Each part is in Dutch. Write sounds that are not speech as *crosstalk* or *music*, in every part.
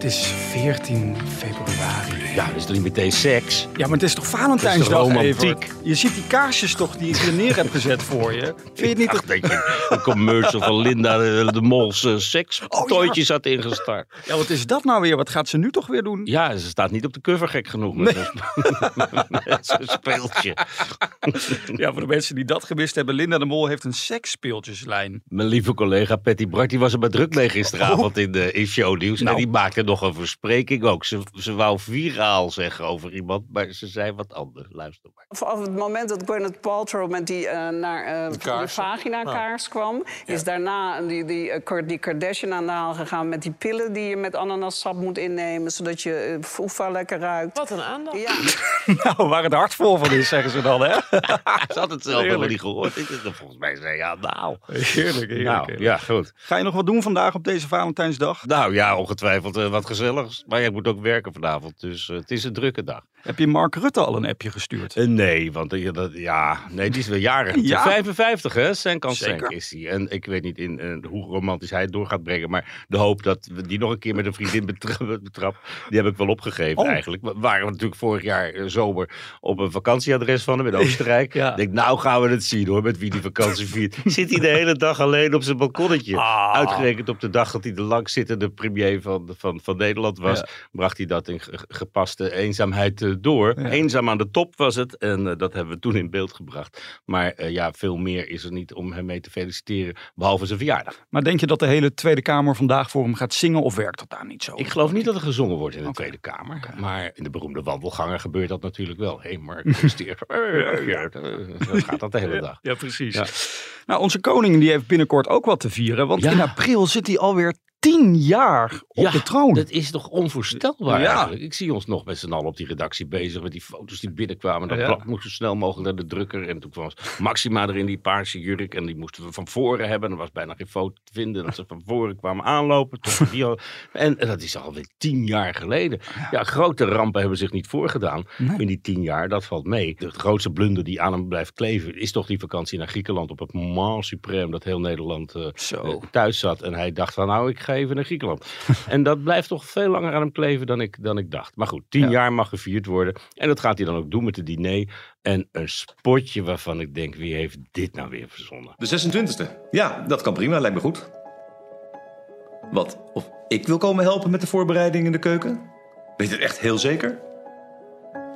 Het is 14 februari. Ja, dat is toch niet meteen seks? Ja, maar het is toch Het is Valentijnsdag, toch romantiek? Evert? Je ziet die kaarsjes toch die ik er neer heb gezet voor je. Vind je het niet Ach, denk je, een commercial van Linda de, de Mols uh, seks Oh, had ingestart. Ja, wat is dat nou weer? Wat gaat ze nu toch weer doen? Ja, ze staat niet op de cover gek genoeg met met zo'n speeltje. Ja, voor de mensen die dat gemist hebben. Linda de Mol heeft een seksspeeltjeslijn. Mijn lieve collega Patty Bart, die was er maar druk mee gisteravond in, de, in shownieuws. Nou. En die maakte nog een verspreking ook. Ze, ze wou zeggen over iemand, maar ze zei wat anders. Luister maar. Vanaf het moment dat Gwyneth Paltrow met die, eh, naar, eh, de vagina-kaars kwam... is daarna die, die, eh, die Kardashian aan de haal gegaan met die pillen... die je met ananassap moet innemen, zodat je foefa lekker ruikt. Wat een aandacht. Ja. *laughs* Nou, waar het hart vol van is, zeggen ze dan, hè? *laughs* Ze had het zelf nog Heerlijk. niet gehoord. Volgens mij zei ja, nou. Heerlijk, heerlijk. Nou, heerlijk. ja, goed. Ga je nog wat doen vandaag op deze Valentijnsdag? Nou ja, ongetwijfeld wat gezelligs. Maar ja, ik moet ook werken vanavond, dus het is een drukke dag. Heb je Mark Rutte al een appje gestuurd? Eh, nee, want eh, dat, ja, nee, die is wel jarig. *laughs* Ja. 55 hè, Senk kan Zeker. Senk is hij. En ik weet niet in, eh, hoe romantisch hij het door gaat brengen. Maar de hoop dat we die nog een keer met een vriendin betra- *laughs* betrap, die heb ik wel opgegeven Oh. eigenlijk. We waren natuurlijk vorig jaar eh, zomer op een vakantieadres van hem in *laughs* Oostenrijk. Ja. Ik denk, nou gaan we het zien hoor, met wie die vakantie viert. Zit hij de hele dag alleen op zijn balkonnetje. Ah. Uitgerekend op de dag dat hij de langzittende premier van, van, van Nederland was, Ja. bracht hij dat in gepaste eenzaamheid eh, door. Ja. Eenzaam aan de top was het en eh, dat hebben we toen in beeld gebracht. Maar eh, ja, veel meer is er niet om hem mee te feliciteren, behalve zijn verjaardag. Maar denk je dat de hele Tweede Kamer vandaag voor hem gaat zingen of werkt dat daar niet zo? Ik geloof niet dat er gezongen wordt in de. Tweede Kamer. Maar in de beroemde wandelganger gebeurt dat natuurlijk wel. Hé, hey, *laughs* presteer. Zo gaat dat de hele dag. Ja, precies. Ja. Nou, onze koning die heeft binnenkort ook wat te vieren. Want Ja. in april zit hij alweer tien jaar op Ja, de troon. Dat is toch onvoorstelbaar Ja. eigenlijk. Ik zie ons nog met z'n allen op die redactie bezig met die foto's die binnenkwamen. Dat Ja. moest zo snel mogelijk naar de drukker. En toen kwam Maxima er in die paarse jurk. En die moesten we van voren hebben. Er was bijna geen foto te vinden. Dat ze van voren kwamen aanlopen. Tot die al- en, en dat is alweer tien jaar geleden. Ja, grote rampen hebben zich niet voorgedaan Nee. in die tien jaar. Dat valt mee. De grootste blunder die aan hem blijft kleven... is toch die vakantie naar Griekenland op het moment suprem... dat heel Nederland eh, Zo. eh, thuis zat. En hij dacht van nou, ik ga even naar Griekenland. *laughs* en dat blijft toch veel langer aan hem kleven dan ik, dan ik dacht. Maar goed, tien Ja. jaar mag gevierd worden. En dat gaat hij dan ook doen met de diner. En een spotje waarvan ik denk, wie heeft dit nou weer verzonnen? De 26e. Ja, dat kan prima, lijkt me goed. Wat? Of ik wil komen helpen met de voorbereiding in de keuken? Weet je het echt heel zeker?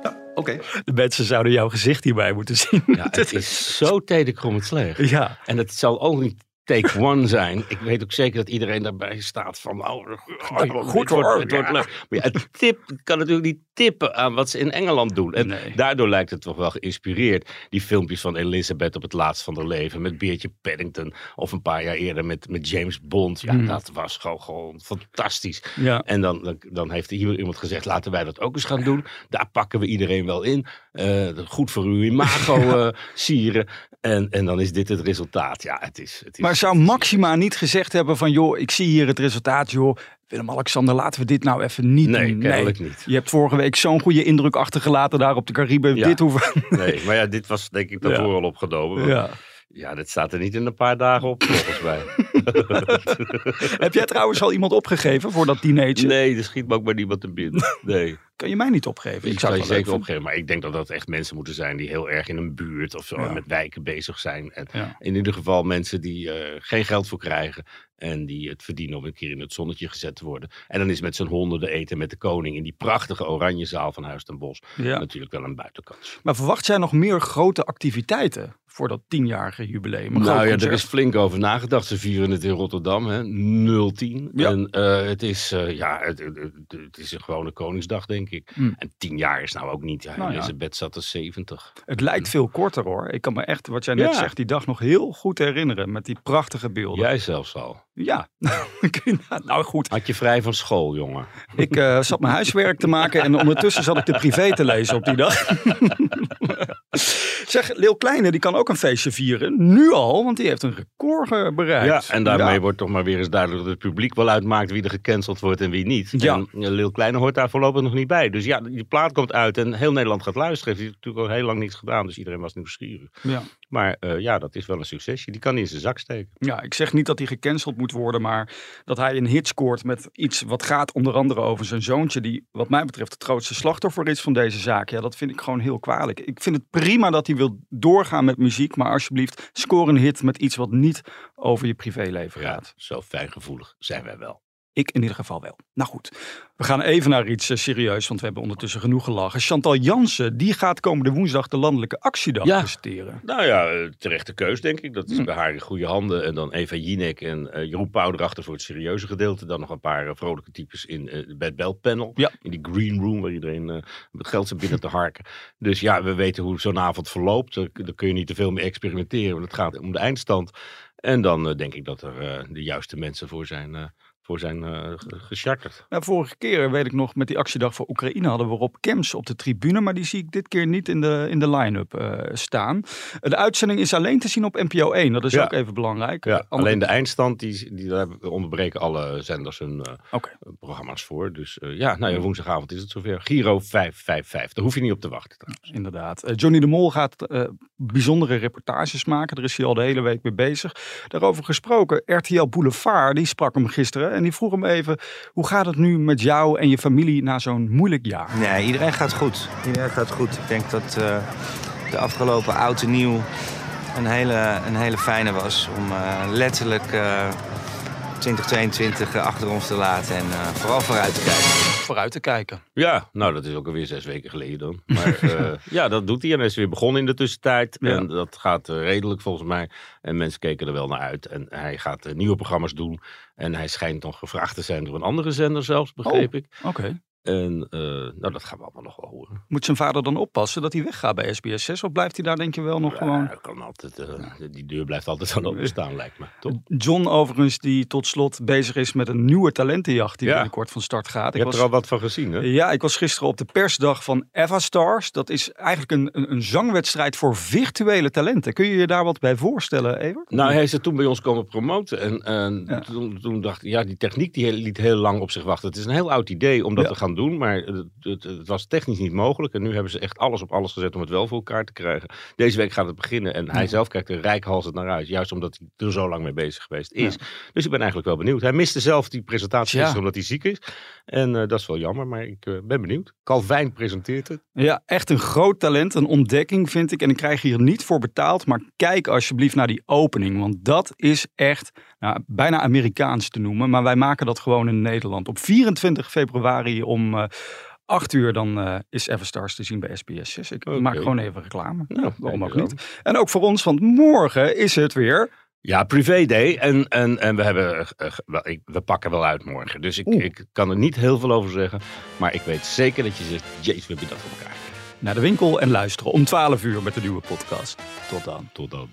Ja, oké. De mensen zouden jouw gezicht hierbij moeten zien. Ja, het *laughs* is zo tederkrommend slecht. Ja. En het zal ook niet take one zijn. Ik weet ook zeker dat iedereen daarbij staat van... Oh, oh, goed hoor, het wordt ja. leuk. Maar ja, het tip kan natuurlijk niet tippen aan wat ze in Engeland doen. En Nee. daardoor lijkt het toch wel geïnspireerd. Die filmpjes van Elizabeth op het laatst van haar leven... met Beertje Paddington. Of een paar jaar eerder met, met James Bond. Ja, Hmm. dat was gewoon, gewoon fantastisch. Ja. En dan, dan, dan heeft hier iemand gezegd, laten wij dat ook eens gaan doen. Daar pakken we iedereen wel in. Eh, goed voor uw imago *laughs* eh, sieren. En, en dan is dit het resultaat. Ja, het is... Het is Maar zou Maxima niet gezegd hebben van... joh, ik zie hier het resultaat, joh. Willem-Alexander, laten we dit nou even niet Nee, doen. kennelijk niet. Je hebt vorige week zo'n goede indruk achtergelaten daar op de Cariben. Ja. Dit hoeven... *laughs* Nee, maar ja, dit was denk ik daarvoor al opgenomen. Ja. Ja, dit staat er niet in een paar dagen op, volgens mij. *laughs* Heb jij trouwens al iemand opgegeven voor dat dinertje? Nee, er schiet me ook maar niemand te binnen. Nee. Kan je mij niet opgeven? Ik zou je zeker vinden. opgeven. Maar ik denk dat dat echt mensen moeten zijn die heel erg in een buurt of zo Ja. met wijken bezig zijn. En Ja. in ieder geval mensen die eh, geen geld voor krijgen. En die het verdienen om een keer in het zonnetje gezet te worden. En dan is met z'n honderden eten met de koning in die prachtige oranje zaal van Huis ten Bosch. Ja. Natuurlijk wel een buitenkans. Maar verwacht jij nog meer grote activiteiten voor dat tienjarige jubileum? Nou ja, concert? er is flink over nagedacht. Ze vieren het in Rotterdam, hè? 010. Ja. En eh, het is, eh, ja, het, het, is een gewone Koningsdag, denk ik. Hmm. En tien jaar is nou ook niet. Ja, Nou ja. Elisabeth zat er 70. Het lijkt veel korter hoor. Ik kan me echt, wat jij net Ja. zegt, die dag nog heel goed herinneren. Met die prachtige beelden. Jij zelfs al. Ja, *laughs* nou goed. Had je vrij van school, jongen? Ik uh, zat mijn huiswerk te maken en ondertussen zat ik de privé te lezen op die dag. *laughs* zeg, Leeuw Kleine die kan ook een feestje vieren. Nu al, want die heeft een record bereikt. Ja, en daarmee wordt toch maar weer eens duidelijk dat het publiek wel uitmaakt wie er gecanceld wordt en wie niet. Ja. En Leeuw Kleine hoort daar voorlopig nog niet bij. Dus ja, die plaat komt uit en heel Nederland gaat luisteren. Heeft hij natuurlijk al heel lang niets gedaan, dus iedereen was nieuwsgierig. Ja. Maar uh, ja, dat is wel een succesje. Die kan hij in zijn zak steken. Ja, ik zeg niet dat hij gecanceld moet worden, maar dat hij een hit scoort met iets wat gaat onder andere over zijn zoontje, die wat mij betreft het grootste slachtoffer is van deze zaak. Ja, dat vind ik gewoon heel kwalijk. Ik vind het prima dat hij wil doorgaan met muziek, maar alsjeblieft, score een hit met iets wat niet over je privéleven gaat. Ja, zo fijngevoelig zijn wij wel. Ik in ieder geval wel. Nou goed, we gaan even naar iets uh, serieus, want we hebben ondertussen genoeg gelachen. Chantal Jansen, die gaat komende woensdag de Landelijke Actiedag ja. presenteren. Nou ja, eh, terechte keus denk ik. Dat is hm. bij haar in goede handen. En dan Eva Jinek en uh, Jeroen Pauw erachter voor het serieuze gedeelte. Dan nog een paar uh, vrolijke types in uh, bij het belpanel. Ja. In die green room waar iedereen met geld zit binnen te harken. Dus ja, we weten hoe zo'n avond verloopt. Daar kun je niet te veel mee experimenteren, want het gaat om de eindstand. En dan denk ik dat er de juiste mensen voor zijn voor zijn uh, gecharterd. Nou, vorige keer weet ik nog met die actiedag voor Oekraïne hadden we Rob Kems op de tribune, maar die zie ik dit keer niet in de, in de line-up uh, staan. De uitzending is alleen te zien op NPO 1, dat is ook even belangrijk. Ja, alleen de eindstand, die, die, daar onderbreken alle zenders hun uh, okay. programma's voor. Dus ja, nou ja, woensdagavond is het zover. Giro 555, daar hoef je niet op te wachten. Trouwens. Inderdaad. Johnny de Mol gaat bijzondere reportages maken, daar is hij al de hele week mee bezig. Daarover gesproken, RTL Boulevard, die sprak hem gisteren en die vroeg hem even, hoe gaat het nu met jou en je familie na zo'n moeilijk jaar? Nee, iedereen gaat goed. Iedereen gaat goed. Ik denk dat uh, de afgelopen oud en nieuw een hele, een hele fijne was. Om uh, letterlijk uh, 2022 achter ons te laten en vooral vooruit te kijken vooruit te kijken. Ja, nou dat is ook alweer zes weken geleden dan. Maar uh, *laughs* ja, dat doet hij en hij is weer begonnen in de tussentijd. En dat gaat uh, redelijk volgens mij. En mensen keken er wel naar uit. En hij gaat uh, nieuwe programma's doen. En hij schijnt nog gevraagd te zijn door een andere zender zelfs, begreep oh, ik. Oké. En uh, nou, dat gaan we allemaal nog wel horen. Moet zijn vader dan oppassen dat hij weggaat bij SBS 6? Of blijft hij daar denk je wel nog ja, gewoon... Kan altijd, uh, die deur blijft altijd aan openstaan, lijkt me. Toch? John overigens die tot slot bezig is met een nieuwe talentenjacht die ja. binnenkort van start gaat. Je ik hebt was, er al wat van gezien hè? Ja, ik was gisteren op de persdag van Eva Stars. Dat is eigenlijk een, een, een zangwedstrijd voor virtuele talenten. Kun je je daar wat bij voorstellen, Evert? Nou, hij is er toen bij ons komen promoten. En, en ja. toen, toen, dacht ik, ja, die techniek die liet heel lang op zich wachten. Het is een heel oud idee om dat te gaan doen, maar het, het, was technisch niet mogelijk. En nu hebben ze echt alles op alles gezet om het wel voor elkaar te krijgen. Deze week gaat het beginnen. En hij zelf kijkt er rijkhalsend naar uit. Juist omdat hij er zo lang mee bezig geweest is. Dus ik ben eigenlijk wel benieuwd. Hij miste zelf die presentatie ja. omdat hij ziek is. En uh, dat is wel jammer. Maar ik uh, ben benieuwd. Calvijn presenteert het. Ja, echt een groot talent. Een ontdekking vind ik. En ik krijg hier niet voor betaald. Maar kijk alsjeblieft naar die opening. Want dat is echt nou, bijna Amerikaans te noemen. Maar wij maken dat gewoon in Nederland. Op 24 februari om... Uh, 8 uur dan uh, is Everstars te zien bij SBS 6. Ik okay. maak gewoon even reclame. Nou, waarom ook niet? En ook voor ons, want morgen is het weer... Ja, privé day. En, en, en we, hebben, uh, ik, we pakken wel uit morgen. Dus ik, ik kan er niet heel veel over zeggen. Maar ik weet zeker dat je zegt, jezus, we hebben dat voor elkaar. Naar de winkel en luisteren om 12 uur met de nieuwe podcast. Tot dan. Tot dan.